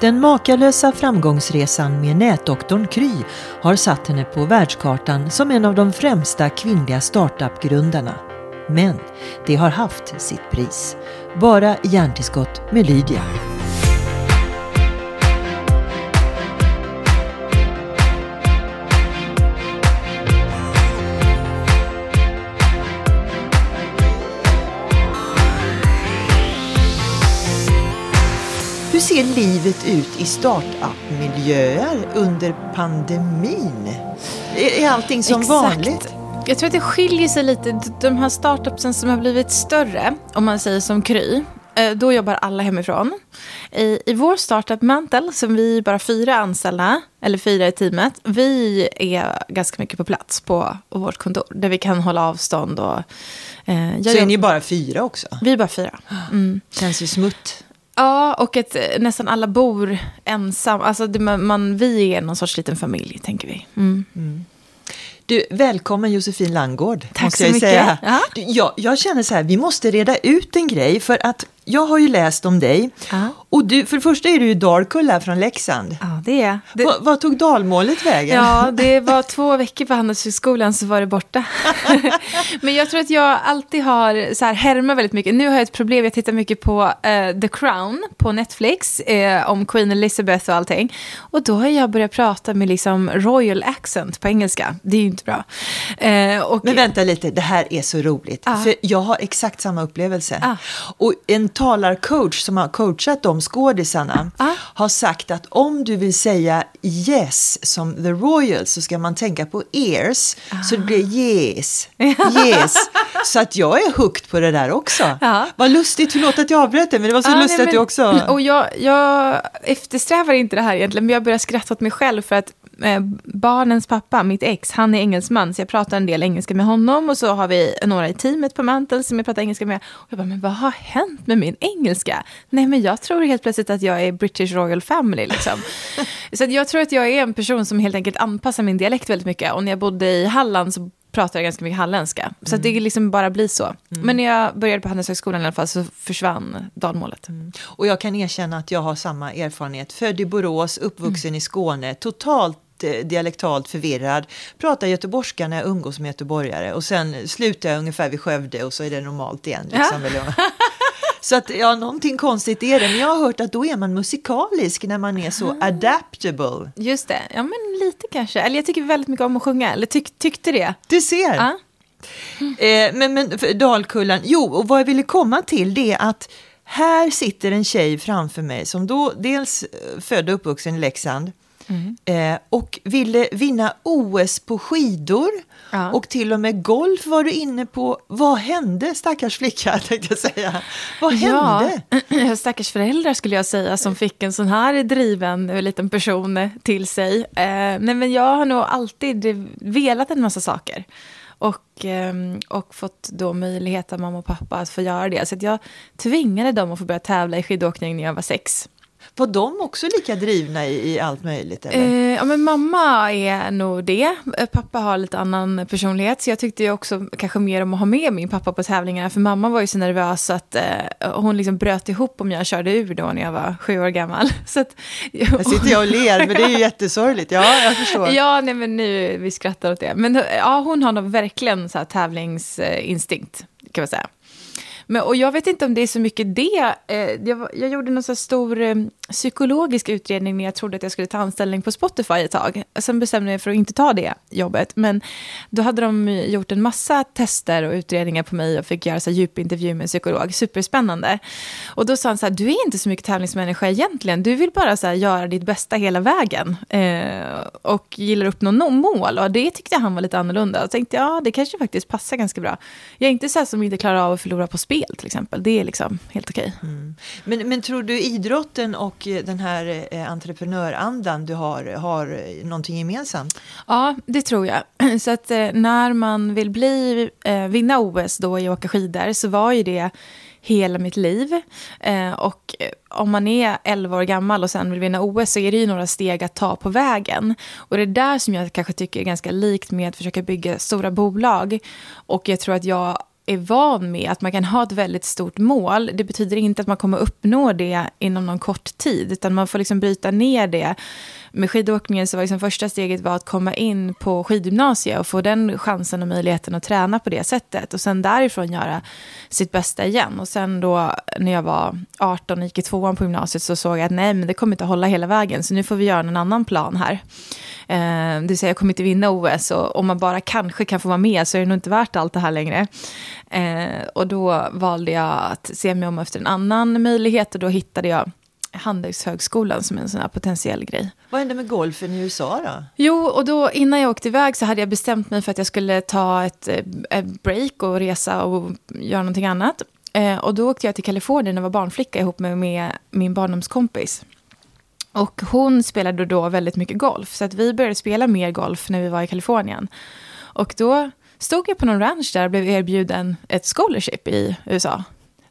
Den makalösa framgångsresan med nätdoktorn Kry har satt henne på världskartan som en av de främsta kvinnliga startup-grundarna. Men det har haft sitt pris. Bara hjärntillskott med Lydia. Livet ut i startup-miljöer under pandemin? Är är allting som Exakt. vanligt? Jag tror att det skiljer sig lite. De här startupsen som har blivit större, om man säger som Kry, eh, då jobbar alla hemifrån. I, I vår startup Mantel, som vi är bara fyra anställda, eller fyra i teamet, vi är ganska mycket på plats på vårt kontor, där vi kan hålla avstånd och... eh, Så är ni bara fyra också? Vi är bara fyra. Mm. Känns ju smutt. Ja, och att eh, nästan alla bor ensam. Alltså, det, man, man, vi är någon sorts liten familj, tänker vi. Mm. Du, välkommen Josefin Langgård. Tack så mycket. Säga. Ja. Du, jag, jag känner så här, vi måste reda ut en grej. För att jag har ju läst om dig. Ja. Och du, för det första är du ju Dalkulla från Leksand. Ja, det är det. Va- Vad tog dalmålet vägen? Ja, det var två veckor på Handelshögskolan så var det borta. Men jag tror att jag alltid har så här, härmat väldigt mycket. Nu har jag ett problem, jag tittar mycket på eh, The Crown på Netflix eh, om Queen Elizabeth och allting. Och då har jag börjat prata med liksom royal accent på engelska. Det är ju inte bra. Eh, och, Men vänta lite, det här är så roligt. För jag har exakt samma upplevelse. Och en talarcoach som har coachat de skådisarna Ja. har sagt att om du vill säga yes som the royal så ska man tänka på ears. Så det blir yes. Yes. så att jag är hooked på det där också. Ja. Vad lustigt, förlåt att jag avbröt det men det var så Ja, nej, lustigt att men- du också... Och jag, jag eftersträvar inte det här egentligen, men jag börjar skratta åt mig själv för att eh, barnens pappa, mitt ex, han är engelsman, så jag pratar en del engelska med honom och så har vi några i teamet på Mantel som jag pratar engelska med. Och jag bara, men vad har hänt med min engelska? Nej, men jag tror helt plötsligt att jag är British Royal Family liksom. så jag tror att jag är en person som helt enkelt anpassar min dialekt väldigt mycket. Och när jag bodde i Halland så pratade jag ganska mycket halländska. Så att det liksom bara blir så. Men när jag började på Handelshögskolan i alla fall så försvann dalmålet. Och jag kan erkänna att jag har samma erfarenhet. Född i Borås, uppvuxen i Skåne, totalt eh, dialektalt förvirrad. Pratar göteborgska när jag umgås med göteborgare och sen slutar jag ungefär vid Skövde och så är det normalt igen. Liksom, eller- Så att ja, någonting konstigt är det. Men jag har hört att då är man musikalisk när man är så adaptable. Just det, ja men lite kanske. Eller jag tycker väldigt mycket om att sjunga, eller tyck, tyckte det. Du ser. Ja. Eh, men, men Dalkullan, jo, och vad jag ville komma till det är att här sitter en tjej framför mig som då dels eh, född och uppvuxen i Leksand eh, och ville vinna OS på skidor Ja. och till och med golf var du inne på. Vad hände, stackars flicka, tänkte jag säga. Vad hände? Ja, stackars föräldrar skulle jag säga som fick en sån här driven eh, liten person eh, till sig. Eh, nej men jag har nog alltid eh, velat en massa saker. Och, ehm, och fått då möjlighet av mamma och pappa att få göra det. Så jag tvingade dem att få börja tävla i skidåkning när jag var sex. Var de också lika drivna i, i allt möjligt? Eller? Eh, ja, men mamma är nog det. Eh, Pappa har lite annan personlighet. Så jag tyckte ju också kanske mer om att ha med min pappa på tävlingarna. För mamma var ju så nervös att eh, hon liksom bröt ihop om jag körde ur då när jag var sju år gammal. Så att, Här sitter jag och ler, men det är ju jättesorgligt. Ja, jag förstår. Ja, nej men nu, vi skrattar åt det. Men eh, ja, hon har nog verkligen så här tävlingsinstinkt, kan man säga. Men, och jag vet inte om det är så mycket det. Eh, jag, jag gjorde någon så stor psykologisk utredning när jag trodde att jag skulle ta anställning på Spotify ett tag. Sen bestämde jag mig för att inte ta det jobbet. Men då hade de gjort en massa tester och utredningar på mig och fick göra så djupintervju med en psykolog. Superspännande. Och då sa han så här, du är inte så mycket tävlingsmänniska egentligen. Du vill bara så här, göra ditt bästa hela vägen. Eh, och gillar upp någon mål. Och det tyckte han var lite annorlunda. Och tänkte, ja, det kanske faktiskt passar ganska bra. Jag är inte så här som inte klarar av att förlora på spel till exempel. Det är liksom helt okej. Mm. Men, men tror du idrotten och och eh, den här eh, entreprenörandan du har, har någonting gemensamt? Ja, det tror jag. Så att eh, när man vill bli, vinna OS då i att åka skidor så var ju det hela mitt liv. Eh, och om man är 11 år gammal och sen vill vinna OS så är det ju några steg att ta på vägen. Och det är där som jag kanske tycker är ganska likt med att försöka bygga stora bolag. Och jag tror att jag är van med att man kan ha ett väldigt stort mål. Det betyder inte att man kommer uppnå det inom någon kort tid, utan man får liksom bryta ner det. Med skidåkningen så var liksom första steget var att komma in på skidgymnasiet och få den chansen och möjligheten att träna på det sättet. Och sen därifrån göra sitt bästa igen. Och sen då när jag var 18 och gick i tvåan på gymnasiet så såg jag att nej, men det kommer inte hålla hela vägen, så nu får vi göra en annan plan här. Eh, det vill säga, jag kommer inte vinna OS och om man bara kanske kan få vara med så är det nog inte värt allt det här längre. Eh, och då valde jag att se mig om efter en annan möjlighet och då hittade jag Handelshögskolan som en sån här potentiell grej. Vad hände med golfen i USA då? Jo, och då innan jag åkte iväg så hade jag bestämt mig för att jag skulle ta ett, eh, ett break och resa och göra någonting annat. Eh, och då åkte jag till Kalifornien och var barnflicka ihop med, med min barndomskompis. Och hon spelade då väldigt mycket golf, så att vi började spela mer golf när vi var i Kalifornien. Och då stod jag på någon ranch där och blev erbjuden ett scholarship i USA.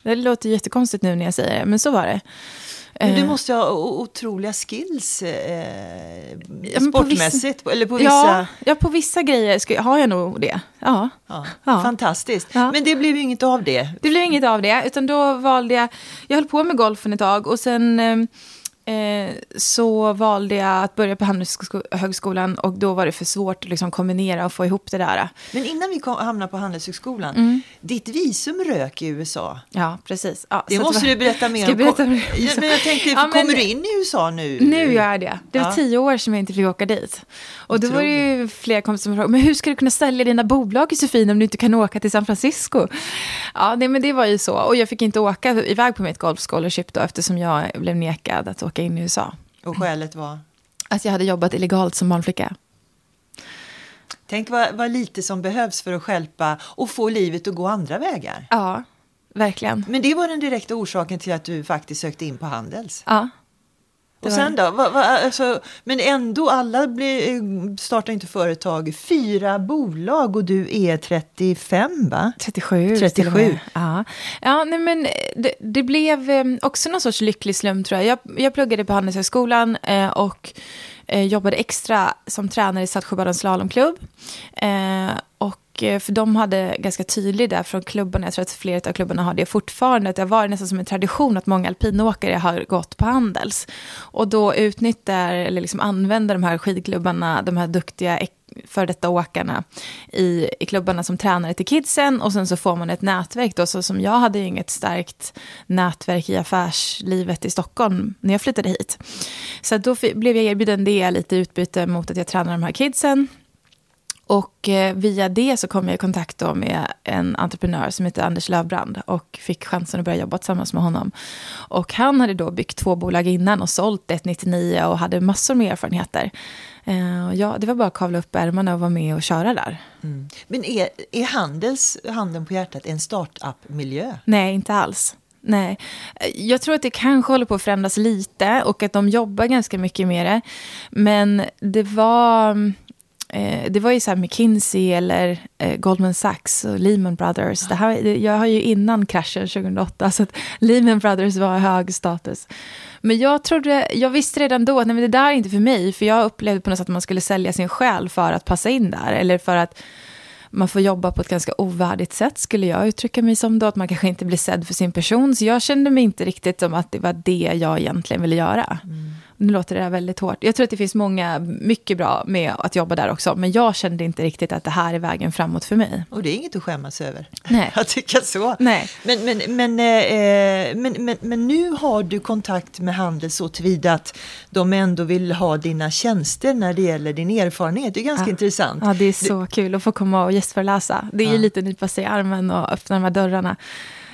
Det låter jättekonstigt nu när jag säger det, men så var det. Men du Eh, måste ha otroliga skills eh, Ja, men på sportmässigt, eller på vissa... Ja, ja, på vissa grejer ska, har jag nog det. Ja. Ja, Ja. Fantastiskt. Men det blev ju inget av det. Det blev inget av det, utan då valde jag... Jag höll på med golfen ett tag och sen eh, eh, så valde jag att börja på Handelshögskolan och då var det för svårt att liksom kombinera och få ihop det där. Men innan vi kom, hamnar på Handelshögskolan, Mm. ditt visum rök i USA. Ja, precis. Ja, Det måste var- du berätta mer Ska jag om. berätta mer? Ja, men jag tänker, Ja, men- kommer du in i USA nu? Nu gör jag det. Det var tio år som jag inte fick åka dit. Och då var det ju flera kompisar som frågade, men hur ska du kunna sälja dina bolag Josefin om du inte kan åka till San Francisco? Ja, det, men det var ju så. Och jag fick inte åka iväg på mitt golf scholarship då, eftersom jag blev nekad att åka in i USA. Och skälet var? Att jag hade jobbat illegalt som barnflicka. Tänk vad, vad lite som behövs för att stjälpa och få livet att gå andra vägar. Ja, verkligen. Men det var den direkta orsaken till att du faktiskt sökte in på Handels. Ja. Och sen då? Va, va, alltså, men ändå, alla blir, eh, startar inte företag. Fyra bolag och du är 35 va? 37. 37. till och med. Ja, ja nej, men det, det blev eh, också någon sorts lycklig slump tror jag. Jag, jag pluggade på Handelshögskolan eh, och eh, jobbade extra som tränare i Saltsjöbadens slalomklubb. Eh, eh, Eh, för de hade ganska tydligt där från klubbarna, jag tror att flera av klubbarna har det fortfarande, att det har varit nästan som en tradition att många alpinåkare har gått på Handels. Och då utnyttjar, eller liksom använder de här skidklubbarna, de här duktiga för detta åkarna i, i klubbarna som tränare till kidsen och sen så får man ett nätverk då, så som jag hade ju inget starkt nätverk i affärslivet i Stockholm när jag flyttade hit. Så då blev jag erbjuden det lite i utbyte mot att jag tränar de här kidsen. Och eh, via det så kom jag i kontakt med en entreprenör som heter Anders Lövbrand och fick chansen att börja jobba tillsammans med honom. Och han hade då byggt två bolag innan och sålt ett 99 och hade massor med erfarenheter. Eh, och ja, det var bara att kavla upp ärmarna och vara med och köra där. Mm. Men är, är Handels, handen på hjärtat, en startup-miljö? Nej, inte alls. Nej, jag tror att det kanske håller på att förändras lite och att de jobbar ganska mycket med det. Men det var, eh, det var ju så här McKinsey eller eh, Goldman Sachs och Lehman Brothers. Det här, jag har ju innan kraschen 2008, så att Lehman Brothers var hög status. Men jag trodde, jag visste redan då att nej, men det där är inte för mig, för jag upplevde på något sätt att man skulle sälja sin själ för att passa in där, eller för att man får jobba på ett ganska ovärdigt sätt, skulle jag uttrycka mig som då, att man kanske inte blir sedd för sin person. Så jag kände mig inte riktigt som att det var det jag egentligen ville göra. Mm. Nu låter det där väldigt hårt. Jag tror att det finns många mycket bra med att jobba där också, men jag kände inte riktigt att det här är vägen framåt för mig. Och det är inget att skämmas över. Nej. Jag tycker så. Nej. Men, men, men, eh, men, men, men nu har du kontakt med Handels så tillvida att de ändå vill ha dina tjänster när det gäller din erfarenhet. Det är ganska Ja. intressant. Ja, det är så kul att få komma och gästföreläsa. Det är ju Ja. lite nypa sig i armen och öppna de här dörrarna.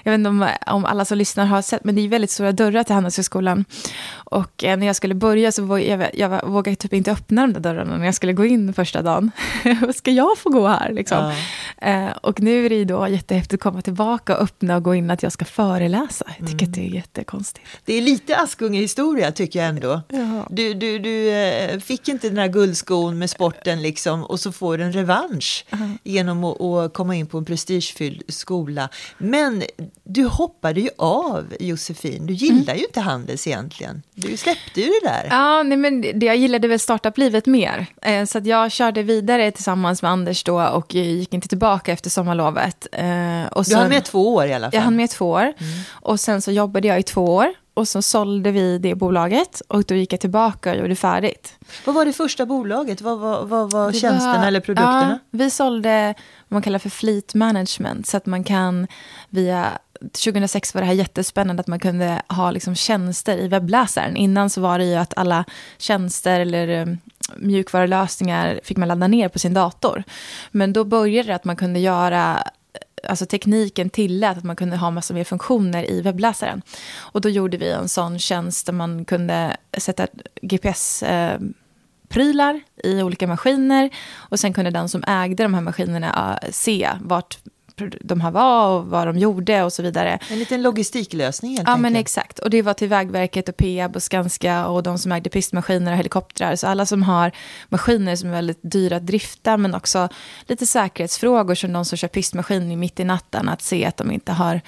Jag vet inte om, om alla som lyssnar har sett, men det är väldigt stora dörrar till Handelshögskolan. Och eh, när jag skulle börja så vågade jag, jag vågade typ inte öppna de där dörrarna när jag skulle gå in första dagen. Ska jag få gå här liksom? Eh, och nu är det ju då jättehäftigt att komma tillbaka och öppna och gå in att jag ska föreläsa. Jag tycker att det är jättekonstigt. Det är lite Askunge-historia tycker jag ändå. Ja. Du, du, du eh, fick inte den här guldskon med sporten liksom och så får du en revansch genom att, att komma in på en prestigefylld skola. Men du hoppade ju av Josefin. Du gillar mm. ju inte Handels egentligen. Du släppte ju det där. Ja, nej, men det, jag gillade väl startup-livet mer. Eh, så att jag körde vidare tillsammans med Anders då och gick inte tillbaka efter sommarlovet. Eh, och sen, du hann med två år i alla fall. Jag hann med två år. Mm. Och sen så jobbade jag i två år. Och så sålde vi det bolaget och då gick jag tillbaka och gjorde färdigt. Vad var det första bolaget? Vad var, vad var tjänsterna var, eller produkterna? Ja, vi sålde vad man kallar för fleet management. Så att man kan via 2006 var det här jättespännande att man kunde ha liksom tjänster i webbläsaren. Innan så var det ju att alla tjänster eller um, mjukvarulösningar fick man ladda ner på sin dator. Men då började det att man kunde göra alltså tekniken tillät att man kunde ha massa mer funktioner i webbläsaren. Och då gjorde vi en sån tjänst där man kunde sätta GPS-prylar eh, i olika maskiner och sen kunde den som ägde de här maskinerna eh, se vart de här var och vad de gjorde och så vidare. En liten logistiklösning helt Ja, men exakt. Och det var till Vägverket och Peab och Skanska och de som ägde pistmaskiner och helikoptrar. Så alla som har maskiner som är väldigt dyra att drifta, men också lite säkerhetsfrågor som de som kör pistmaskin mitt i natten, att se att de inte har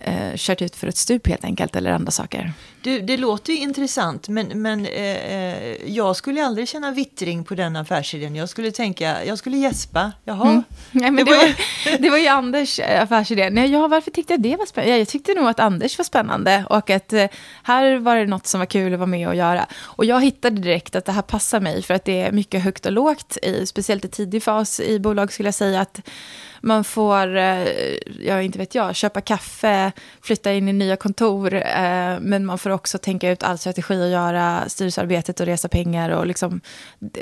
eh, kört ut för ett stup helt enkelt, eller andra saker. Du, det låter ju intressant, men, men eh, eh, jag skulle aldrig känna vittring på den affärsidén. Jag skulle tänka, jag skulle gäspa. Jaha. Mm. Nej, men det, var, det var ju Anders eh, affärsidé. Nej, ja, varför tyckte jag det var spännande? Jag tyckte nog att Anders var spännande och att eh, här var det något som var kul att vara med och göra. Och jag hittade direkt att det här passar mig för att det är mycket högt och lågt, i, speciellt i tidig fas i bolag skulle jag säga att man får, eh, ja inte vet jag, köpa kaffe, flytta in i nya kontor, eh, men man får också tänka ut all strategi och göra styrelsearbetet och resa pengar och liksom,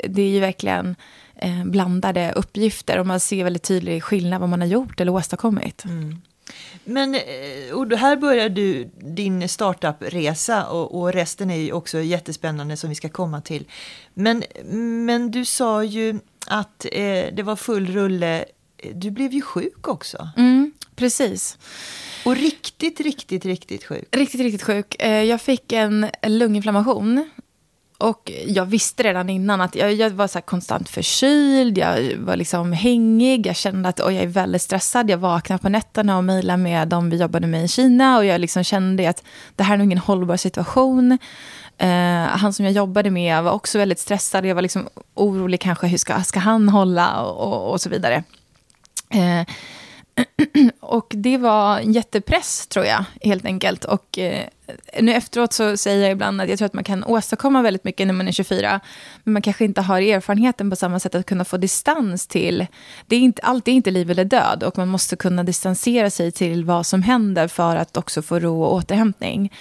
det är ju verkligen eh, blandade uppgifter och man ser väldigt tydlig skillnad vad man har gjort eller åstadkommit. Mm. Men eh, och här börjar du din startup-resa och, och, resten är ju också jättespännande som vi ska komma till. Men, men du sa ju att eh, det var full rulle du blev ju sjuk också. Mm, precis. Och riktigt, riktigt, riktigt sjuk. Riktigt, riktigt sjuk. Eh, jag fick en lunginflammation. Och jag visste redan innan att jag, jag var så konstant förkyld, jag var liksom hängig, jag kände att jag är väldigt stressad. Jag vaknade på nätterna och mejlade med dem vi jobbade med i Kina och jag liksom kände att det här är nog ingen hållbar situation. Uh, han som jag jobbade med var också väldigt stressad, jag var liksom orolig kanske, hur ska, ska han hålla och, och, och så vidare. Eh, och det var en jättepress, tror jag, helt enkelt. Och eh, nu efteråt så säger jag ibland att jag tror att man kan åstadkomma väldigt mycket när man är 24, men man kanske inte har erfarenheten på samma sätt att kunna få distans till... Det är inte, allt är inte liv eller död och man måste kunna distansera sig till vad som händer för att också få ro och återhämtning.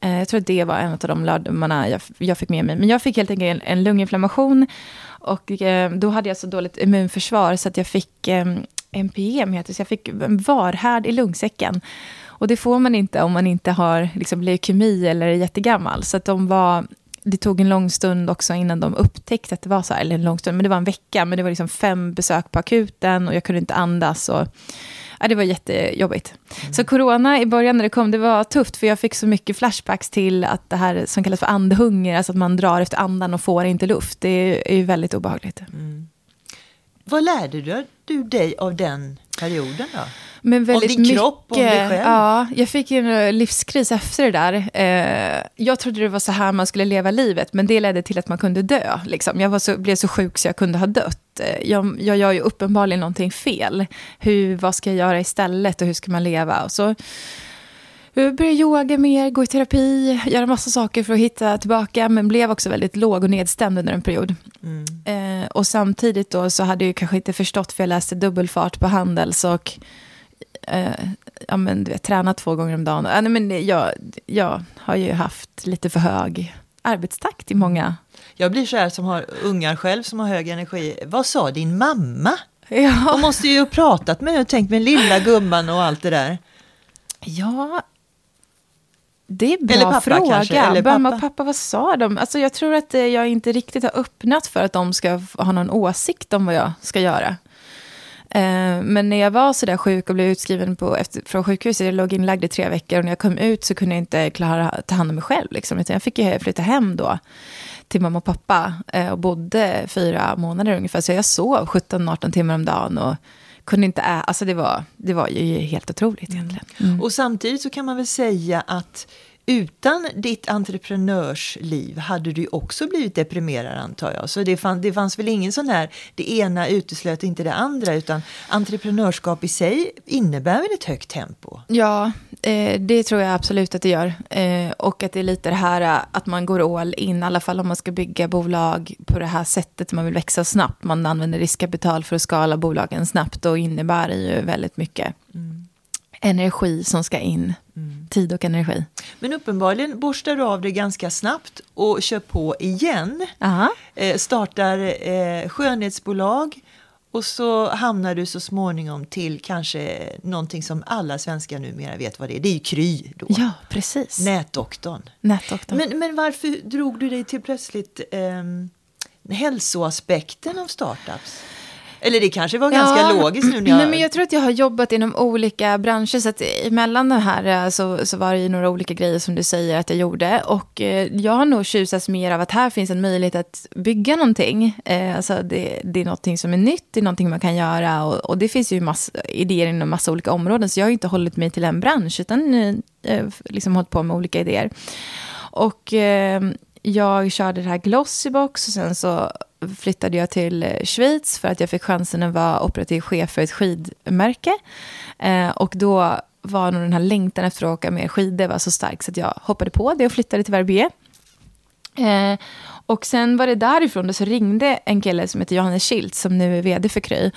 Eh, jag tror att det var en av de lärdomarna jag, jag fick med mig. Men jag fick helt enkelt en, en lunginflammation och eh, då hade jag så dåligt immunförsvar så att jag fick eh, NPM heter så jag fick en varhärd i lungsäcken. Och det får man inte om man inte har liksom, leukemi eller är jättegammal. Så att de var, det tog en lång stund också innan de upptäckte att det var så här, eller en lång stund, men det var en vecka, men det var liksom fem besök på akuten och jag kunde inte andas. Och, ja, det var jättejobbigt. Mm. Så corona i början när det kom, det var tufft, för jag fick så mycket flashbacks till att det här som kallas för andhunger, alltså att man drar efter andan och får inte luft, det är ju väldigt obehagligt. Mm. Vad lärde du, du dig av den perioden då? Men väldigt om din mycket, kropp, om dig själv? Ja, jag fick en livskris efter det där. Eh, jag trodde det var så här man skulle leva livet, men det ledde till att man kunde dö. Liksom. Jag så, blev så sjuk så jag kunde ha dött. Eh, jag, jag gör ju uppenbarligen någonting fel. Hur, vad ska jag göra istället och hur ska man leva? Och så började yoga mer, gå i terapi, göra massa saker för att hitta tillbaka, men blev också väldigt låg och nedstämd under en period. Mm. Eh, och samtidigt då så hade jag kanske inte förstått, för jag läste dubbelfart på Handels och eh, ja, men, du vet, tränat två gånger om dagen. Eh, nej, men jag, jag har ju haft lite för hög arbetstakt i många... Jag blir så här som har ungar själv som har hög energi. Vad sa din mamma? Ja. Hon måste ju ha pratat med och tänkt med lilla gumman och allt det där. Ja, det är en bra eller pappa, fråga. Kanske, eller pappa. Mamma och pappa, vad sa de? Alltså, jag tror att eh, jag inte riktigt har öppnat för att de ska ha någon åsikt om vad jag ska göra. Eh, men när jag var så där sjuk och blev utskriven på, efter, från sjukhuset, jag låg inlagd i tre veckor och när jag kom ut så kunde jag inte klara ta hand om mig själv. Liksom. jag fick ju flytta hem då till mamma och pappa eh, och bodde fyra månader ungefär. Så jag sov 17-18 timmar om dagen och kunde inte äta. alltså det var, det var ju helt otroligt egentligen. Mm. Och samtidigt så kan man väl säga att utan ditt entreprenörsliv hade du också blivit deprimerad antar jag. Så det, fann, det fanns väl ingen sån här, det ena uteslöt inte det andra utan entreprenörskap i sig innebär väl ett högt tempo? Ja, eh, det tror jag absolut att det gör. Eh, och att det är lite det här eh, att man går all in, i alla fall om man ska bygga bolag på det här sättet, man vill växa snabbt, man använder riskkapital för att skala bolagen snabbt och innebär det ju väldigt mycket mm. Energi som ska in. Mm. Tid och energi. Men uppenbarligen borstar du av det ganska snabbt och kör på igen. Eh, startar eh, skönhetsbolag och så hamnar du så småningom till kanske någonting som alla svenskar numera vet vad det är. Det är ju Kry då. Ja, precis. Nätdoktorn. Nätdoktorn. Men, men varför drog du dig till plötsligt eh, hälsoaspekten av startups? Eller det kanske var ganska ja, logiskt nu när jag... Nej, men jag tror att jag har jobbat inom olika branscher. Så att emellan det här eh, så, så var det ju några olika grejer som du säger att jag gjorde. Och eh, jag har nog tjusats mer av att här finns en möjlighet att bygga någonting. Eh, alltså det, det är någonting som är nytt, det är någonting man kan göra. Och, och det finns ju massa idéer inom massa olika områden. Så jag har inte hållit mig till en bransch, utan liksom hållit på med olika idéer. Och jag körde det här Glossybox och sen så flyttade jag till eh, Schweiz för att jag fick chansen att vara operativ chef för ett skidmärke. Eh, och då var nog den här längtan efter att åka mer skidor var så stark så att jag hoppade på det och flyttade till Verbier. Eh, och sen var det därifrån så ringde en kille som heter Johannes Schildt som nu är vd för Kry.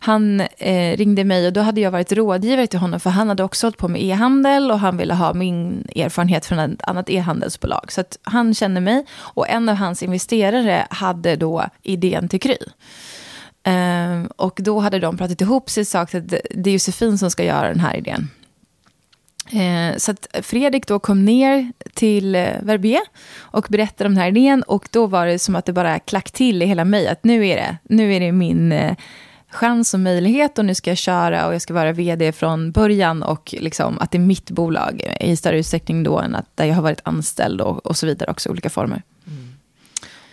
Han eh, ringde mig och då hade jag varit rådgivare till honom för han hade också hållit på med e-handel och han ville ha min erfarenhet från ett annat e-handelsbolag. Så att han kände mig och en av hans investerare hade då idén till Kry. Eh, och då hade de pratat ihop sig och sagt att det är Josefin som ska göra den här idén. Eh, så att Fredrik då kom ner till eh, Verbier och berättade om den här idén och då var det som att det bara klack till i hela mig att nu är det, nu är det min eh, chans och möjlighet och nu ska jag köra och jag ska vara vd från början och liksom att det är mitt bolag i större utsträckning då än att där jag har varit anställd och, och så vidare också, olika former. Mm.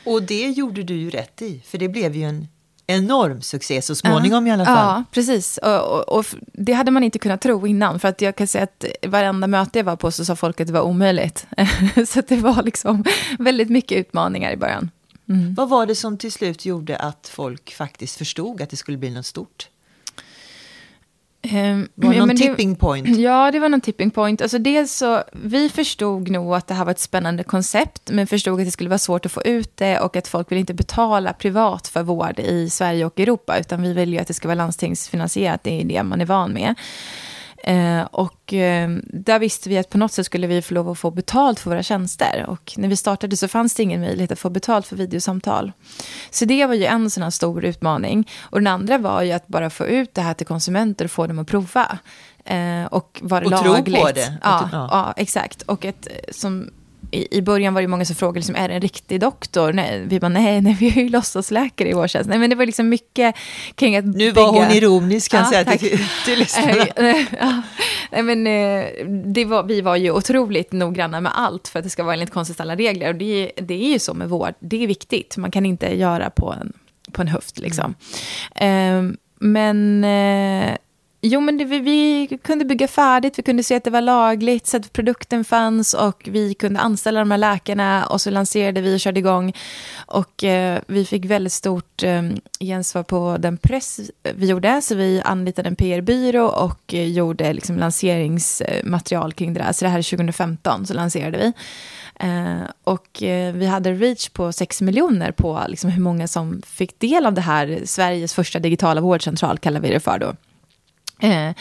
Och det gjorde du ju rätt i, för det blev ju en enorm succé så småningom ja. i alla fall. Ja, precis. Och, och, och, det hade man inte kunnat tro innan. För att jag kan säga att varenda möte jag var på så sa folk att det var omöjligt. så det var liksom väldigt mycket utmaningar i början. Mm. Vad var det som till slut gjorde att folk faktiskt förstod att det skulle bli något stort? Um, var det någon det, tipping point? Ja, det var någon tipping point. Alltså dels så, vi förstod nog att det här var ett spännande koncept, men förstod att det skulle vara svårt att få ut det och att folk vill inte betala privat för vård i Sverige och Europa, utan vi vill ju att det ska vara landstingsfinansierat, det är det man är van med. Eh, och eh, där visste vi att på något sätt skulle vi få lov att få betalt för våra tjänster. Och när vi startade så fanns det ingen möjlighet att få betalt för videosamtal. Så det var ju en sån här stor utmaning. Och den andra var ju att bara få ut det här till konsumenter och få dem att prova. Eh, och vara och lagligt. tro på det. Ja, ja. ja, exakt. Och ett, som i, början var det många som frågade, liksom, är det en riktig doktor? Nej, vi bara, nej, nej vi är ju låtsasläkare i vår tjänst. Nej, men det var liksom mycket kring att Nu var hon ironisk kan jag säga till, till lyssnarna. ja, nej, men, eh, det var, vi var ju otroligt noggranna med allt för att det ska vara enligt konstens alla regler. Och det, det är ju så med vård, det är viktigt. Man kan inte göra på en, på en höft liksom. Mm. Um, men eh, Jo, men det, vi, vi, kunde bygga färdigt, vi kunde se att det var lagligt, så att produkten fanns och vi kunde anställa de här läkarna och så lanserade vi och körde igång. Och eh, vi fick väldigt stort eh, gensvar på den press vi gjorde, så vi anlitade en PR-byrå och eh, gjorde liksom, lanseringsmaterial kring det där. Så det här är 2015, så lanserade vi. Eh, och eh, vi hade reach på 6 miljoner på liksom, hur många som fick del av det här, Sveriges första digitala vårdcentral kallar vi det för då. Eh,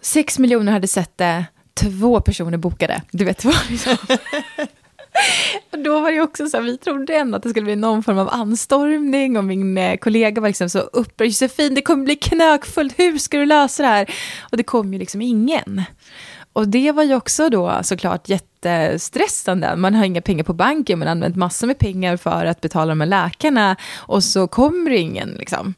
sex miljoner hade sett det, två personer bokade. Du vet vad liksom. Då var det också så här, vi trodde ändå att det skulle bli någon form av anstormning och min eh, kollega var liksom så upprörd. Josefin, det kommer bli knökfullt, hur ska du lösa det här? Och det kom ju liksom ingen och det var ju också då såklart jättestressande. Man har inga pengar på banken, man har använt massor med pengar för att betala de här läkarna och så kommer det ingen. Liksom.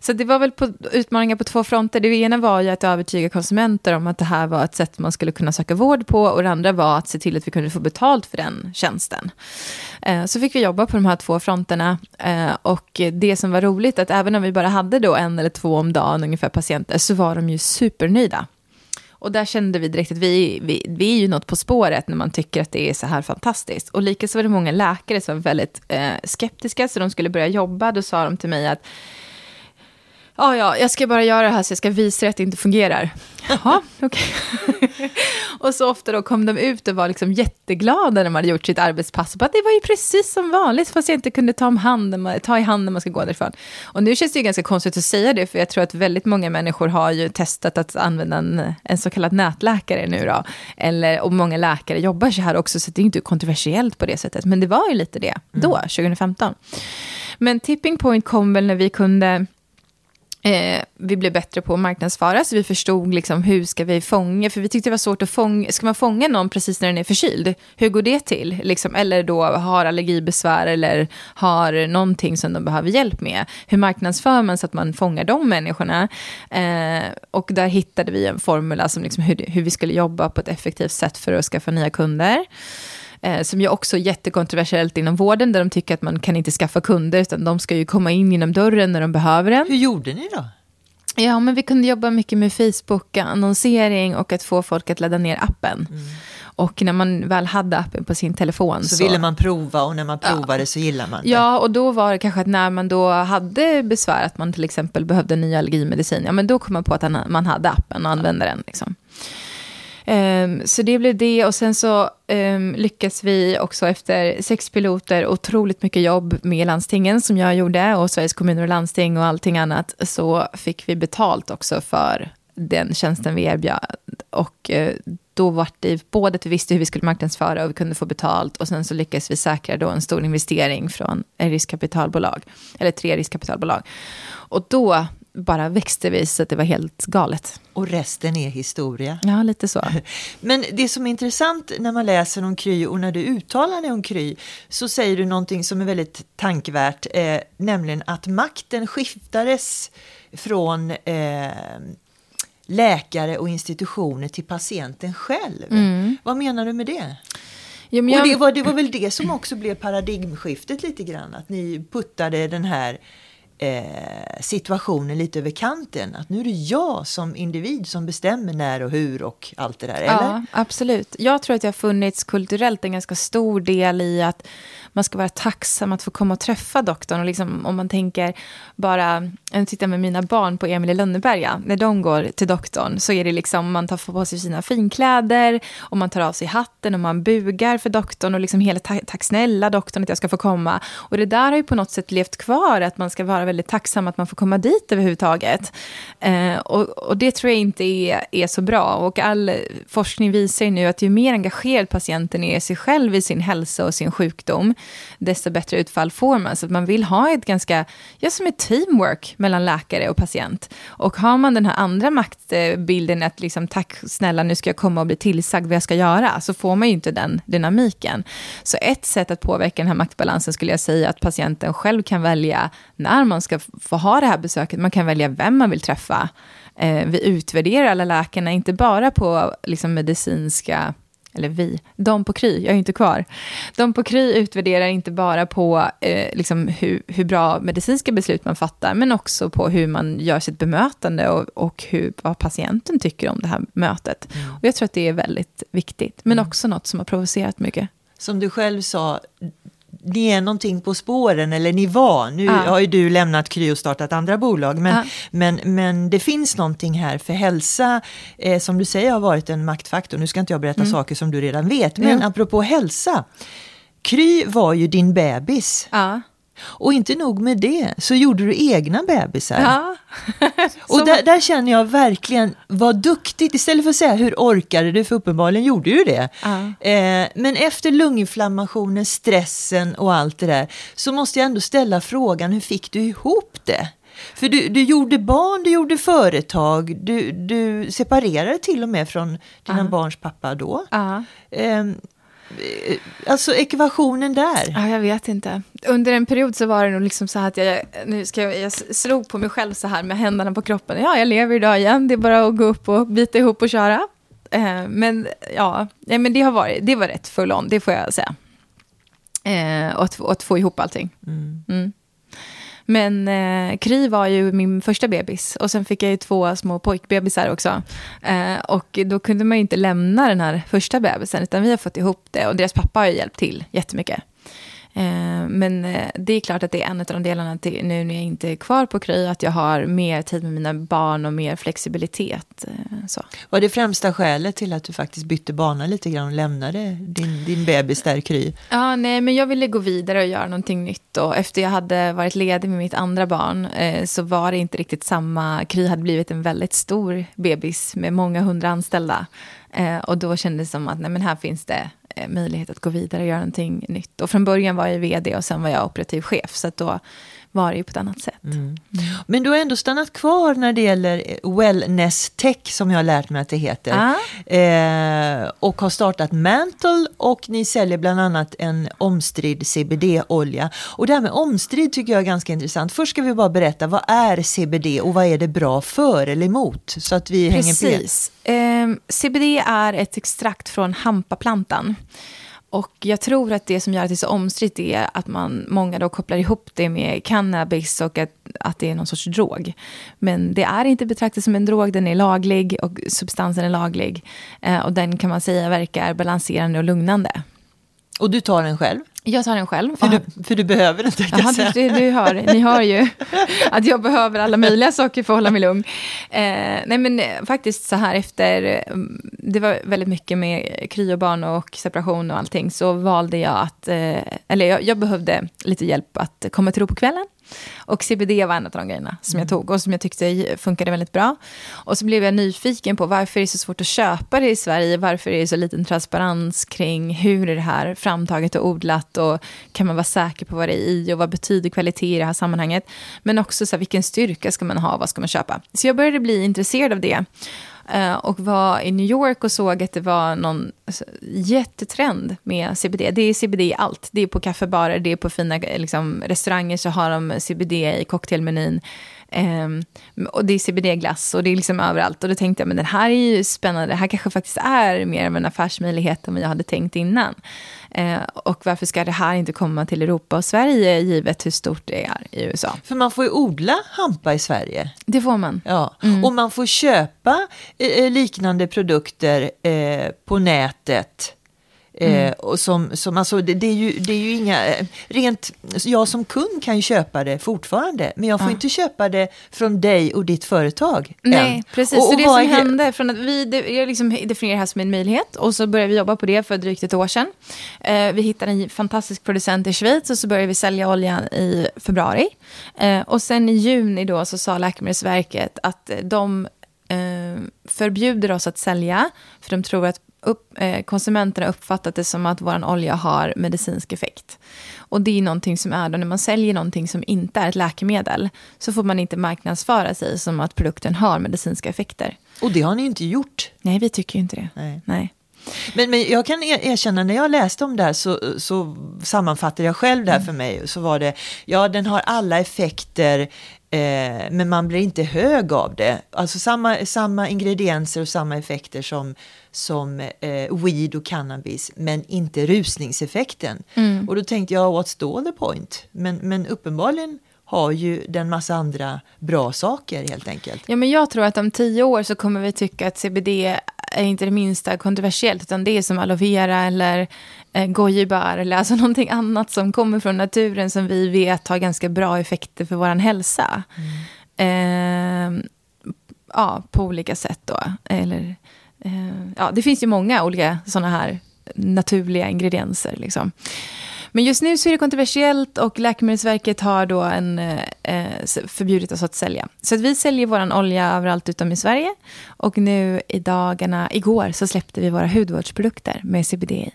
Så det var väl på, utmaningar på två fronter. Det ena var ju att övertyga konsumenter om att det här var ett sätt man skulle kunna söka vård på och det andra var att se till att vi kunde få betalt för den tjänsten. Eh, så fick vi jobba på de här två fronterna eh, och det som var roligt att även om vi bara hade då en eller två om dagen ungefär patienter så var de ju supernöjda. Och där kände vi direkt att vi, vi, vi är ju något på spåret när man tycker att det är så här fantastiskt. Och likaså var det många läkare som var väldigt eh, skeptiska, så de skulle börja jobba. Då sa de till mig att Ja, ja, jag ska bara göra det här så jag ska visa att det inte fungerar. Jaha, okej. Okay. och så ofta då kom de ut och var liksom jätteglada när de hade gjort sitt arbetspass. Och bara, det var ju precis som vanligt, fast jag inte kunde ta, om hand, ta i hand när man ska gå därifrån. Och nu känns det ju ganska konstigt att säga det, för jag tror att väldigt många människor har ju testat att använda en, en så kallad nätläkare nu då. Eller, och många läkare jobbar så här också, så det är inte kontroversiellt på det sättet. Men det var ju lite det då, 2015. Men tipping point kom väl när vi kunde Eh, vi blev bättre på att marknadsföra, så vi förstod liksom, hur ska vi fånga, för vi tyckte det var svårt att fånga, ska man fånga någon precis när den är förkyld? Hur går det till? Liksom, eller då har allergibesvär eller har någonting som de behöver hjälp med. Hur marknadsför man så att man fångar de människorna? Eh, och där hittade vi en formula som liksom hur, hur vi skulle jobba på ett effektivt sätt för att skaffa nya kunder eh, som ju också är jättekontroversiellt inom vården, där de tycker att man kan inte skaffa kunder, utan de ska ju komma in genom dörren när de behöver den. Hur gjorde ni då? Ja, men vi kunde jobba mycket med Facebook-annonsering och att få folk att ladda ner appen. Mm. Och när man väl hade appen på sin telefon så, så ville man prova och när man provade ja. så gillade man det. Ja, och då var det kanske att när man då hade besvär, att man till exempel behövde ny allergimedicin, ja men då kom man på att man hade appen och använde ja. den. Liksom. Um, så det blev det och sen så um, lyckas vi också efter sex piloter, otroligt mycket jobb med landstingen som jag gjorde och Sveriges kommuner och landsting och allting annat, så fick vi betalt också för den tjänsten vi erbjöd. Och uh, då var det både att vi visste hur vi skulle marknadsföra och vi kunde få betalt och sen så lyckades vi säkra då en stor investering från en riskkapitalbolag, eller tre riskkapitalbolag. Och då bara växte vi så att det var helt galet. Och resten är historia. Ja, lite så. Men det som är intressant när man läser om Kry och när du uttalar dig om Kry så säger du någonting som är väldigt tankvärt, eh, nämligen att makten skiftades från eh, läkare och institutioner till patienten själv. Mm. Vad menar du med det? Ja, jag... Och det var, det var väl det som också blev paradigmskiftet lite grann, att ni puttade den här eh, situationen lite över kanten. Att nu är det jag som individ som bestämmer när och hur och allt det där. Eller? Ja, absolut. Jag tror att det har funnits kulturellt en ganska stor del i att man ska vara tacksam att få komma och träffa doktorn. Och liksom, om man tänker bara, jag tittar med mina barn på Emil i Lönneberga, när de går till doktorn så är det liksom, man tar på sig sina finkläder och man tar av sig hatten och man bugar för doktorn och liksom hela tack snälla doktorn att jag ska få komma. Och det där har ju på något sätt levt kvar, att man ska vara väldigt tacksam att man får komma dit överhuvudtaget. Eh, och, och det tror jag inte är, är så bra. Och all forskning visar ju nu att ju mer engagerad patienten är i sig själv i sin hälsa och sin sjukdom, desto bättre utfall får man. Så att man vill ha ett ganska, ja som ett teamwork mellan läkare och patient. Och har man den här andra maktbilden, att liksom tack snälla nu ska jag komma och bli tillsagd vad jag ska göra, så får man ju inte den dynamiken. Så ett sätt att påverka den här maktbalansen skulle jag säga att patienten själv kan välja när man ska få ha det här besöket, man kan välja vem man vill träffa. Eh, vi utvärderar alla läkarna, inte bara på liksom, medicinska eller vi, de på Kry, jag är inte kvar. De på Kry utvärderar inte bara på eh, liksom hur, hur bra medicinska beslut man fattar, men också på hur man gör sitt bemötande och, och hur, vad patienten tycker om det här mötet. Mm. Och jag tror att det är väldigt viktigt, men mm. också något som har provocerat mycket. Som du själv sa, ni är någonting på spåren, eller ni var. Nu ja. har ju du lämnat Kry och startat andra bolag, men, ja. men, men det finns någonting här, för hälsa, eh, som du säger, har varit en maktfaktor. Nu ska inte jag berätta mm. saker som du redan vet, men mm. apropå hälsa. Kry var ju din bebis. Ja. Och inte nog med det, så gjorde du egna bebisar. Ja. och där, där, känner jag verkligen, vad duktigt, istället för att säga hur orkade du, för uppenbarligen gjorde du det. Ja. Eh, men efter lunginflammationen, stressen och allt det där, så måste jag ändå ställa frågan, hur fick du ihop det? För du, du gjorde barn, du gjorde företag, du, du separerade till och med från dina Ja. barns pappa då. Eh, alltså ekvationen där. Ja, jag vet inte. Under en period så var det nog liksom så här att jag, nu ska jag, jag slog på mig själv så här med händerna på kroppen. Ja, jag lever idag igen, det är bara att gå upp och bita ihop och köra. Eh, men ja, nej, men det har varit, det var rätt full on, det får jag säga. Eh, och, att, och att få ihop allting. Mm. Mm. Men eh, Kry var ju min första bebis och sen fick jag ju två små pojkbebisar också. Eh, och då kunde man ju inte lämna den här första bebisen utan vi har fått ihop det och deras pappa har ju hjälpt till jättemycket. Eh, men eh, det är klart att det är en av de delarna till nu när jag inte är kvar på Kry att jag har mer tid med mina barn och mer flexibilitet. Eh, så. Var det främsta skälet till att du faktiskt bytte bana lite grann och lämnade din, din bebis där Kry? Ja, nej, men jag ville gå vidare och göra någonting nytt. Och efter jag hade varit ledig med mitt andra barn så var det inte riktigt samma. Kry hade blivit en väldigt stor bebis med många hundra anställda. Och då kändes det som att nej, men här finns det Eh, möjlighet att gå vidare och göra någonting nytt. Och från början var jag vd och sen var jag operativ chef. Så att då var det ju på ett annat sätt. Men du har ändå stannat kvar när det gäller eh, wellness tech som jag har lärt mig att det heter. Ah. Eh, och har startat Mantle och ni säljer bland annat en omstridd CBD-olja. Och det här med omstridd tycker jag är ganska intressant. Först ska vi bara berätta, vad är CBD och vad är det bra för eller emot? Så att vi hänger på. Precis. Ehm, CBD är ett extrakt från hampaplantan. Och jag tror att det som gör att det är så omstritt är att man, många då kopplar ihop det med cannabis och att, att det är någon sorts drog. Men det är inte betraktat som en drog, den är laglig och substansen är laglig. Eh, och den kan man säga verkar balanserande och lugnande. Och du tar den själv? Jag tar den själv. För, du, för du behöver den tänkte jag säga. du, du hör, ni hör ju att jag behöver alla möjliga saker för att hålla mig lugn. Eh, nej men eh, faktiskt så här efter, eh, det var väldigt mycket med kryobarn och separation och allting, så valde jag att, eh, eller jag, jag behövde lite hjälp att komma till ro på kvällen. Och CBD var en av de grejerna som jag tog och som jag tyckte funkade väldigt bra. Och så blev jag nyfiken på varför det är så svårt att köpa det i Sverige, varför är det så liten transparens kring hur är det här framtaget och odlat och kan man vara säker på vad det är i och vad betyder kvalitet i det här sammanhanget. Men också så här, vilken styrka ska man ha, vad ska man köpa? Så jag började bli intresserad av det. Eh, och var i New York och såg att det var någon jättetrend med CBD. Det är CBD i allt. Det är på kaffebarer, det är på fina liksom, restauranger så har de CBD i cocktailmenyn. Um, och det är CBD-glass och det är liksom överallt. Och då tänkte jag, men den här är ju spännande. Det här kanske faktiskt är mer av en affärsmöjlighet än vad jag hade tänkt innan. Uh, och varför ska det här inte komma till Europa och Sverige, givet hur stort det är i USA? För man får ju odla hampa i Sverige. Det får man. Ja, och man får köpa eh, liknande produkter eh, på nätet. Eh, och som, som, alltså, det, det, är ju, det är ju inga, eh, rent, jag som kund kan ju köpa det fortfarande, men jag får Ja. inte köpa det från dig och ditt företag. Nej, än. precis. Och, så och det vad som är- hände, från att vi det, jag liksom definierar det här som en möjlighet och så började vi jobba på det för drygt ett år sedan. Eh, vi hittade en fantastisk producent i Schweiz och så började vi sälja oljan i februari. Eh, och sen i juni då så sa Läkemedelsverket att de eh, förbjuder oss att sälja för de tror att upp, eh, konsumenterna uppfattat det som att vår olja har medicinsk effekt. Och det är någonting som är då när man säljer någonting som inte är ett läkemedel så får man inte marknadsföra sig som att produkten har medicinska effekter. Och det har ni inte gjort. Nej, vi tycker ju inte det. Nej. Nej. Men, men jag kan er- erkänna, när jag läste om det här så, så sammanfattade jag själv det här för mig. Så var det, ja den har alla effekter, eh, men man blir inte hög av det. Alltså samma, samma ingredienser och samma effekter som, som eh, weed och cannabis, men inte rusningseffekten. Och då tänkte jag, what's då the point? Men, men uppenbarligen har ju den massa andra bra saker helt enkelt. Ja, men jag tror att om tio år så kommer vi tycka att CBD är inte det minsta kontroversiellt, utan det är som aloe vera eller eh, gojibär eller alltså någonting annat som kommer från naturen som vi vet har ganska bra effekter för vår hälsa. Eh, ja, på olika sätt då. Eller, eh, ja, det finns ju många olika sådana här naturliga ingredienser. Liksom. Men just nu så är det kontroversiellt och Läkemedelsverket har då en, eh, förbjudit oss att sälja. Så att vi säljer vår olja överallt utom i Sverige. Och nu i dagarna, igår så släppte vi våra hudvårdsprodukter med CBD i.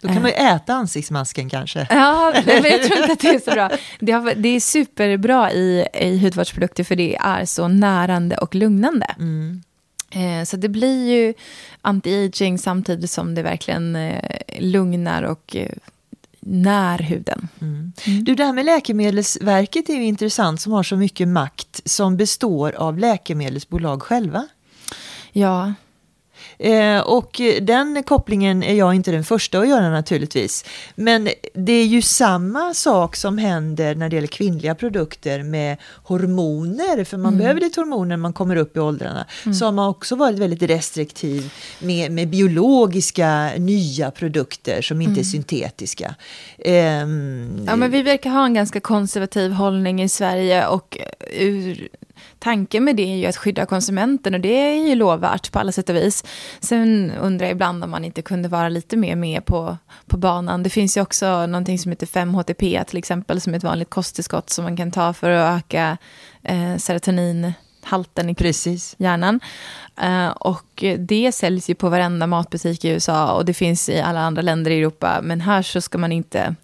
Då kan man ju äta ansiktsmasken kanske. Ja, men jag tror inte att det är så bra. Det, har, det är superbra i, i hudvårdsprodukter för det är så närande och lugnande. Mm. Eh, så det blir ju anti-aging samtidigt som det verkligen eh, lugnar och eh, när huden. Mm. Du, det här med Läkemedelsverket är ju intressant som har så mycket makt som består av läkemedelsbolag själva. Ja, Eh, och den kopplingen är jag inte den första att göra naturligtvis. Men det är ju samma sak som händer när det gäller kvinnliga produkter med hormoner, för man Mm. behöver lite hormoner när man kommer upp i åldrarna. Så har man också varit väldigt restriktiv med, med biologiska nya produkter som inte är syntetiska. Ehm, Ja, men vi verkar ha en ganska konservativ hållning i Sverige och ur, tanken med det är ju att skydda konsumenten och det är ju lovvärt på alla sätt och vis. Sen undrar jag ibland om man inte kunde vara lite mer med på, på banan. Det finns ju också någonting som heter 5-HTP till exempel som är ett vanligt kosttillskott som man kan ta för att öka eh, serotoninhalten i Precis. hjärnan. Eh, och det säljs ju på varenda matbutik i USA och det finns i alla andra länder i Europa. Men här så ska man inte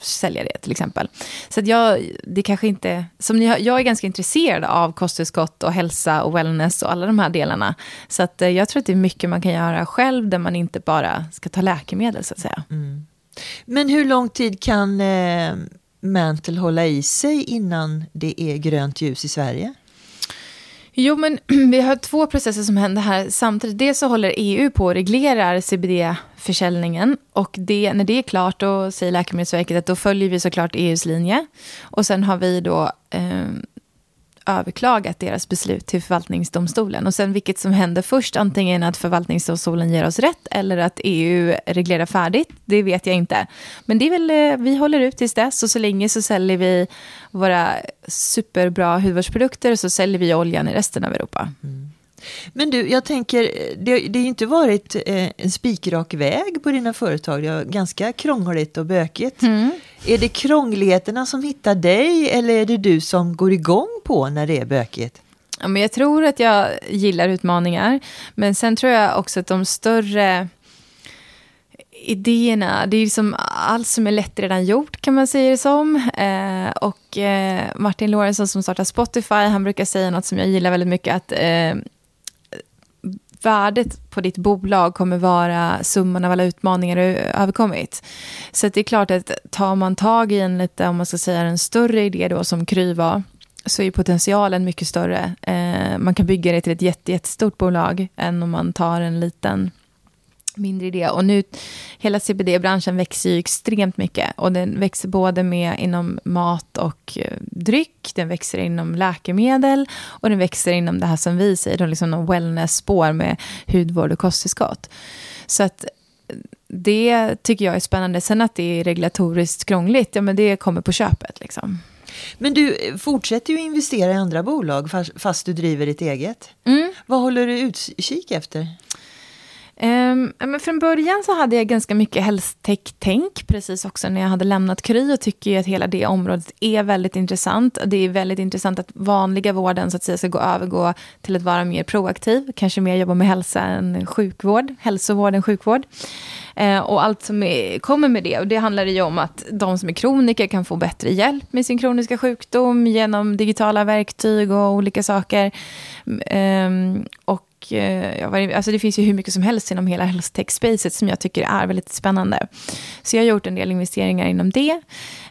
sälja det till exempel. Så jag, det kanske inte, som ni hör, jag är ganska intresserad av kosttillskott och hälsa och wellness och alla de här delarna. Så att eh, jag tror att det är mycket man kan göra själv där man inte bara ska ta läkemedel så att säga. Men hur lång tid kan eh, Mantle hålla i sig innan det är grönt ljus i Sverige? Jo, men vi har två processer som händer här samtidigt. Dels så håller EU på och reglerar CBD-försäljningen. Och det, när det är klart, då säger Läkemedelsverket att då följer vi såklart EUs linje. Och sen har vi då eh, överklagat deras beslut till förvaltningsdomstolen. Och sen vilket som händer först, antingen att förvaltningsdomstolen ger oss rätt eller att EU reglerar färdigt, det vet jag inte. Men det är väl, eh, vi håller ut tills dess och så länge så säljer vi våra superbra hudvårdsprodukter och så säljer vi oljan i resten av Europa. Mm. Men du, jag tänker, det, det har ju inte varit eh, en spikrak väg på dina företag. Det är ganska krångligt och bökigt. Är det krångligheterna som hittar dig eller är det du som går igång på när det är bökigt? Ja, men jag tror att jag gillar utmaningar, men sen tror jag också att de större idéerna, det är ju som allt som är lätt redan gjort kan man säga det som. Eh, och eh, Martin Lorentzon som startar Spotify, han brukar säga något som jag gillar väldigt mycket, att eh, värdet på ditt bolag kommer vara summan av alla utmaningar du överkommit. Så att det är klart att tar man tag i en lite, om man ska säga en större idé då som Kry var, så är potentialen mycket större. Eh, man kan bygga det till ett jätte, jättestort bolag än om man tar en liten mindre idé. Och nu, hela CBD-branschen växer ju extremt mycket. Och den växer både med inom mat och eh, dryck, den växer inom läkemedel och den växer inom det här som vi säger, liksom wellness-spår med hudvård och kosttillskott. Så att eh, det tycker jag är spännande. Sen att det är regulatoriskt krångligt, ja men det kommer på köpet liksom. Men du eh, fortsätter ju investera i andra bolag fast, fast du driver ditt eget. Mm. Vad håller du utkik efter? Um, men från början så hade jag ganska mycket hälsotech-tänk, precis också när jag hade lämnat Kry och tycker ju att hela det området är väldigt intressant. Det är väldigt intressant att vanliga vården så att säga ska gå övergå till att vara mer proaktiv, kanske mer jobba med hälsa än sjukvård, hälsovård än sjukvård. Ehm, och allt som är, kommer med det, och det handlar ju om att de som är kroniker kan få bättre hjälp med sin kroniska sjukdom genom digitala verktyg och olika saker. Um, och eh, alltså det finns ju hur mycket som helst inom hela hälsotech-spacet som jag tycker är väldigt spännande. Så jag har gjort en del investeringar inom det.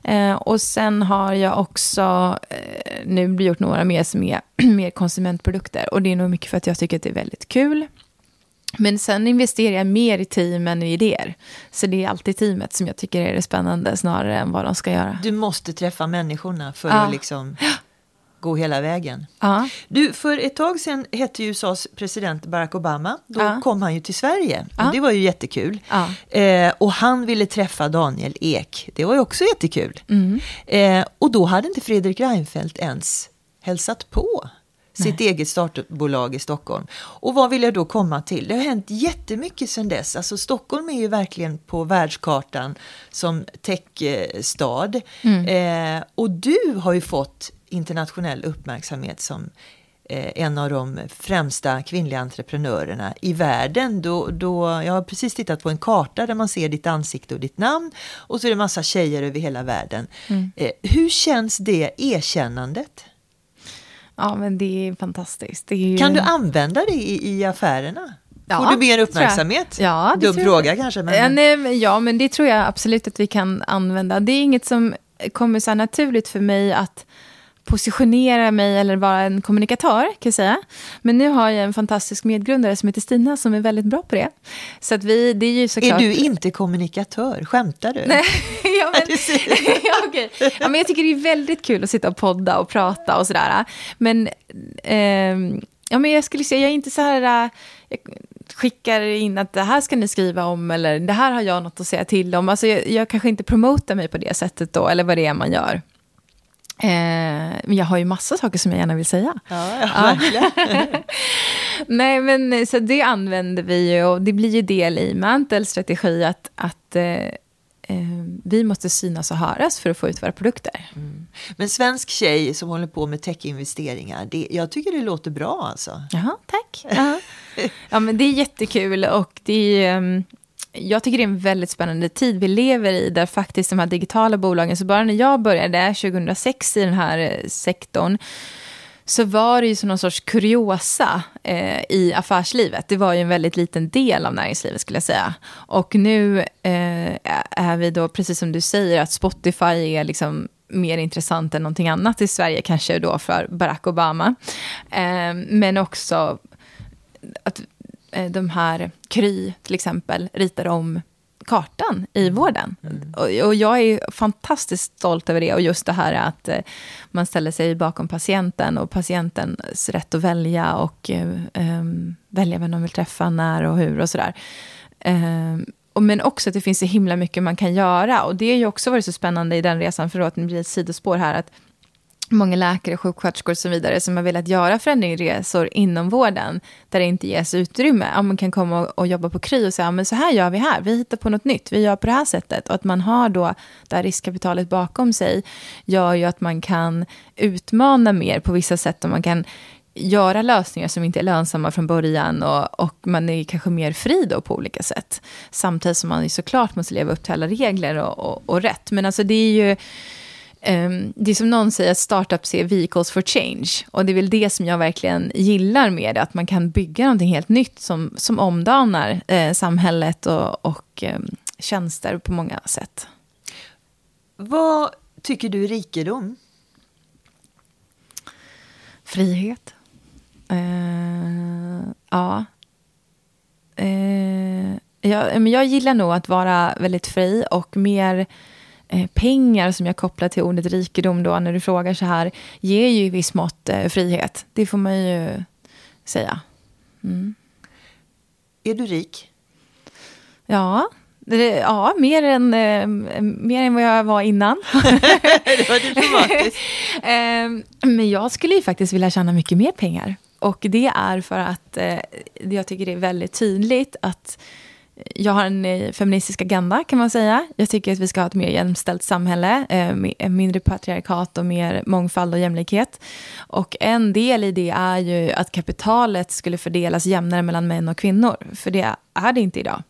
Eh, och sen har jag också eh, nu gjort några mer som är mer konsumentprodukter. Och det är nog mycket för att jag tycker att det är väldigt kul. Men sen investerar jag mer i team än i idéer. Så det är alltid teamet som jag tycker är det spännande snarare än vad de ska göra. Du måste träffa människorna för Ja. att liksom gå hela vägen. Ja, Du, för ett tag sedan hette ju USAs president Barack Obama. Då Ja. kom han ju till Sverige. Ja. Och det var ju jättekul. Eh, och han ville träffa Daniel Ek. Det var ju också jättekul. Mm. Eh, och då hade inte Fredrik Reinfeldt ens hälsat på sitt eget startbolag i Stockholm. Och vad vill jag då komma till? Det har hänt jättemycket sedan dess. Alltså Stockholm är ju verkligen på världskartan som techstad. Mm. Eh, och du har ju fått internationell uppmärksamhet som eh, en av de främsta kvinnliga entreprenörerna i världen. Då, då, jag har precis tittat på en karta där man ser ditt ansikte och ditt namn och så är det massa tjejer över hela världen. Mm. Eh, hur känns det erkännandet? Ja, men det är fantastiskt. Det är ju... Kan du använda det i, i affärerna? Ja, Får du mer uppmärksamhet? Ja, Dum fråga kanske. Men... Ja, men det tror jag absolut att vi kan använda. Det är inget som kommer så naturligt för mig att positionera mig eller vara en kommunikatör, kan jag säga. Men nu har jag en fantastisk medgrundare som heter Stina som är väldigt bra på det. Så att vi, det är ju såklart... Är du inte kommunikatör? Skämtar du? Nej, ja, men, ja, okay. ja, men jag tycker det är väldigt kul att sitta och podda och prata och sådär. Men, eh, ja, men jag skulle säga, jag är inte så här... Jag skickar in att det här ska ni skriva om eller det här har jag något att säga till om. Alltså jag, jag kanske inte promotar mig på det sättet då, eller vad det är man gör. Eh, men jag har ju massa saker som jag gärna vill säga. Ja, ja, Nej, men så det använder vi ju och det blir ju del i Mantels strategi att, att eh, eh, vi måste synas och höras för att få ut våra produkter. Mm. Men svensk tjej som håller på med techinvesteringar, det, jag tycker det låter bra alltså. Jaha, tack. Jaha. ja, men det är jättekul och det är, um, jag tycker det är en väldigt spännande tid vi lever i, där faktiskt de här digitala bolagen, så bara när jag började 2006 i den här eh, sektorn, så var det ju som någon sorts kuriosa eh, i affärslivet. Det var ju en väldigt liten del av näringslivet skulle jag säga. Och nu eh, är vi då, precis som du säger, att Spotify är liksom mer intressant än någonting annat i Sverige, kanske då för Barack Obama. Eh, men också att de här Kry till exempel ritar om kartan i mm. vården. Mm. Och, och, jag är fantastiskt stolt över det. Och just det här att eh, man ställer sig bakom patienten och patientens rätt att välja och eh, um, välja vem de vill träffa, när och hur och sådär. Um, och, men också att det finns så himla mycket man kan göra. Och det har ju också varit så spännande i den resan, för att det blir ett sidospår här, att många läkare, sjuksköterskor och så vidare som har velat göra förändringsresor inom vården där det inte ges utrymme. Om man kan komma och, jobba på Kry och säga men så här gör vi här, vi hittar på något nytt, vi gör på det här sättet. Och att man har då det här riskkapitalet bakom sig gör ju att man kan utmana mer på vissa sätt och man kan göra lösningar som inte är lönsamma från början och, och man är kanske mer fri då på olika sätt. Samtidigt som man ju såklart måste leva upp till alla regler och, och, och rätt. Men alltså det är ju Um, det är som någon säger att startups är vehicles for change. Och det är väl det som jag verkligen gillar med det, att man kan bygga någonting helt nytt som, som omdanar eh, samhället och, och eh, tjänster på många sätt. Vad tycker du är rikedom? Frihet. Uh, ja. Uh, jag, men jag gillar nog att vara väldigt fri och mer pengar som jag kopplar till ordet rikedom då, när du frågar så här, ger ju i viss mått eh, frihet. Det får man ju säga. Mm. Är du rik? Ja, ja mer, än, eh, mer än vad jag var innan. det var diplomatiskt. Men jag skulle ju faktiskt vilja tjäna mycket mer pengar. Och det är för att jag tycker det är väldigt tydligt att jag har en eh, feministisk agenda kan man säga. Jag tycker att vi ska ha ett mer jämställt samhälle, eh, eh, mindre patriarkat och mer mångfald och jämlikhet. Och en del i det är ju att kapitalet skulle fördelas jämnare mellan män och kvinnor, för det är det inte idag.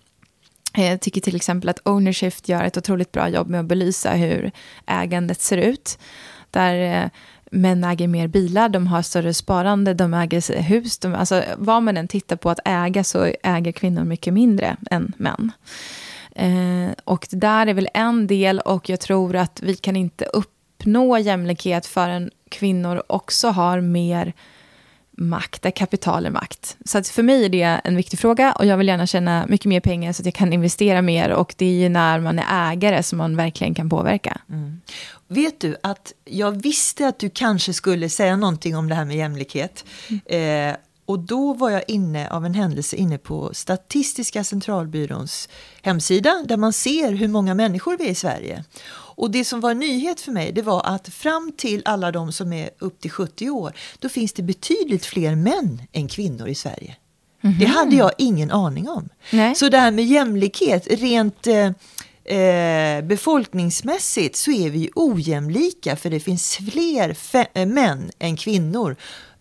Eh, jag tycker till exempel att Ownershift gör ett otroligt bra jobb med att belysa hur ägandet ser ut. Där män äger mer bilar, de har större sparande, de äger hus. De, alltså, vad man än tittar på att äga så äger kvinnor mycket mindre än män. Eh, och det där är väl en del och jag tror att vi kan inte uppnå jämlikhet förrän kvinnor också har mer makt, där kapital är makt. Så för mig är det en viktig fråga och jag vill gärna tjäna mycket mer pengar så att jag kan investera mer och det är ju när man är ägare som man verkligen kan påverka. Mm. Vet du att jag visste att du kanske skulle säga någonting om det här med jämlikhet. Mm. Eh, och då var jag inne av en händelse inne på Statistiska centralbyråns hemsida där man ser hur många människor vi är i Sverige. Och det som var en nyhet för mig det var att fram till alla de som är upp till 70 år då finns det betydligt fler män än kvinnor i Sverige. Mm -hmm. Det hade jag ingen aning om. Nej. Så det här med jämlikhet, rent eh, eh, befolkningsmässigt så är vi ojämlika för det finns fler eh, män än kvinnor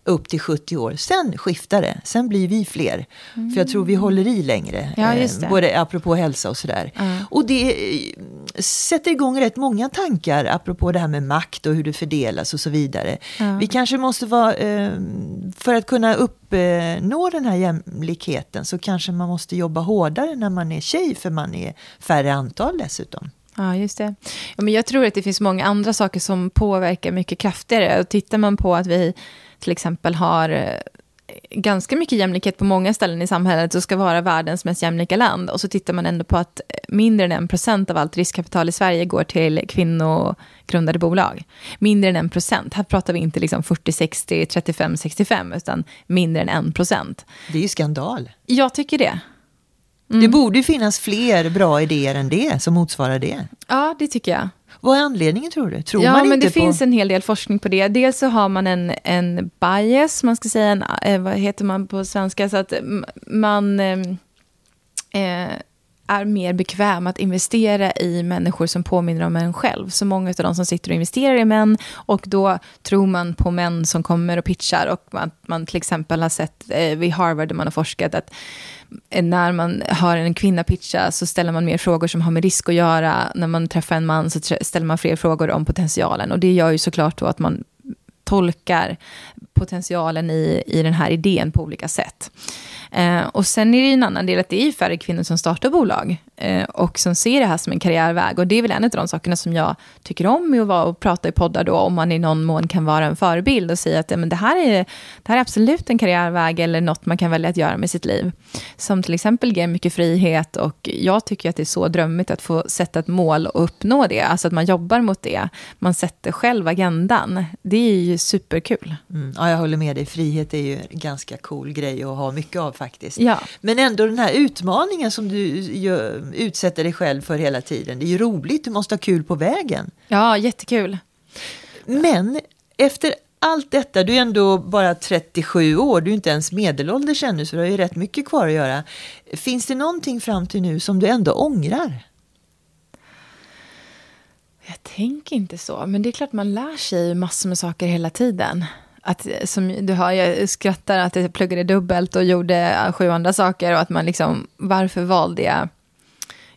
upp till 70 år. Sen skiftar det, sen blir vi fler. Mm. För jag tror vi håller i längre, ja, eh, både apropå hälsa och sådär. Mm. Och det eh, sätter igång rätt många tankar apropå det här med makt och hur det fördelas och så vidare. Mm. Vi kanske måste vara, eh, för att kunna uppnå den här jämlikheten så kanske man måste jobba hårdare när man är tjej för man är färre antal dessutom. Ja, just det. Ja, men jag tror att det finns många andra saker som påverkar mycket kraftigare. Och tittar man på att vi till exempel har eh, ganska mycket jämlikhet på många ställen i samhället och ska vara världens mest jämlika land. Och så tittar man ändå på att mindre än en procent av allt riskkapital i Sverige går till kvinnogrundade bolag. Mindre än en procent. Här pratar vi inte liksom 40, 60, 35, 65, utan mindre än en procent. Det är ju skandal. Jag tycker det. Mm. Det borde finnas fler bra idéer än det som motsvarar det. Ja, det tycker jag. Vad är anledningen tror du? Tror ja, man men det på... finns en hel del forskning på det. Dels så har man en, en bias, man ska säga, en, eh, vad heter man på svenska, så att man eh, eh, är mer bekväm att investera i människor som påminner om en själv. Så många av de som sitter och investerar i män och då tror man på män som kommer och pitchar och man, man till exempel har sett eh, vid Harvard där man har forskat att Eh, när man hör en kvinna pitcha så ställer man mer frågor som har med risk att göra. När man träffar en man så ställer man fler frågor om potentialen. Och det gör ju såklart då att man tolkar potentialen i, i den här idén på olika sätt. Eh, och sen är det en annan del att det är färre kvinnor som startar bolag eh, och som ser det här som en karriärväg. Och det är väl en av de sakerna som jag tycker om med att vara och prata i poddar då, om man i någon mån kan vara en förebild och säga att ja, men det, här är, det här är absolut en karriärväg eller något man kan välja att göra med sitt liv. Som till exempel ger mycket frihet och jag tycker att det är så drömmigt att få sätta ett mål och uppnå det. Alltså att man jobbar mot det. Man sätter själv agendan. Det är ju superkul. Mm, ja, jag håller med dig. Frihet är ju en ganska cool grej att ha mycket av faktiskt. Ja. Men ändå den här utmaningen som du gör, utsätter dig själv för hela tiden. Det är ju roligt, du måste ha kul på vägen. Ja, jättekul. Men efter allt detta, du är ändå bara 37 år, du är inte ens medelålders ännu så du har ju rätt mycket kvar att göra. Finns det någonting fram till nu som du ändå ångrar? Jag tänker inte så, men det är klart man lär sig massor med saker hela tiden att, som du hör, jag skrattar att jag pluggade dubbelt och gjorde sju andra saker och att man liksom, varför valde jag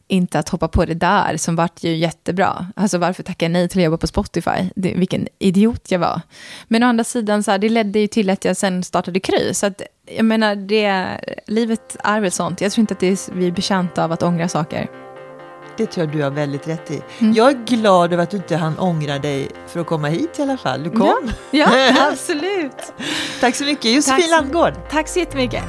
inte att hoppa på det där som vart ju jättebra. Alltså varför tackade jag nej till att jobba på Spotify? Det, vilken idiot jag var. Men å andra sidan, så här, det ledde ju till att jag sen startade Kry. Så att, jag menar, det, livet är väl sånt. Jag tror inte att det är, vi är betjänta av att ångra saker. Det tror jag du har väldigt rätt i. Mm. Jag är glad över att du inte hann ångra dig för att komma hit i alla fall. Du kom. Ja, ja absolut. Tack så mycket. Josefin Landgård. Tack så jättemycket.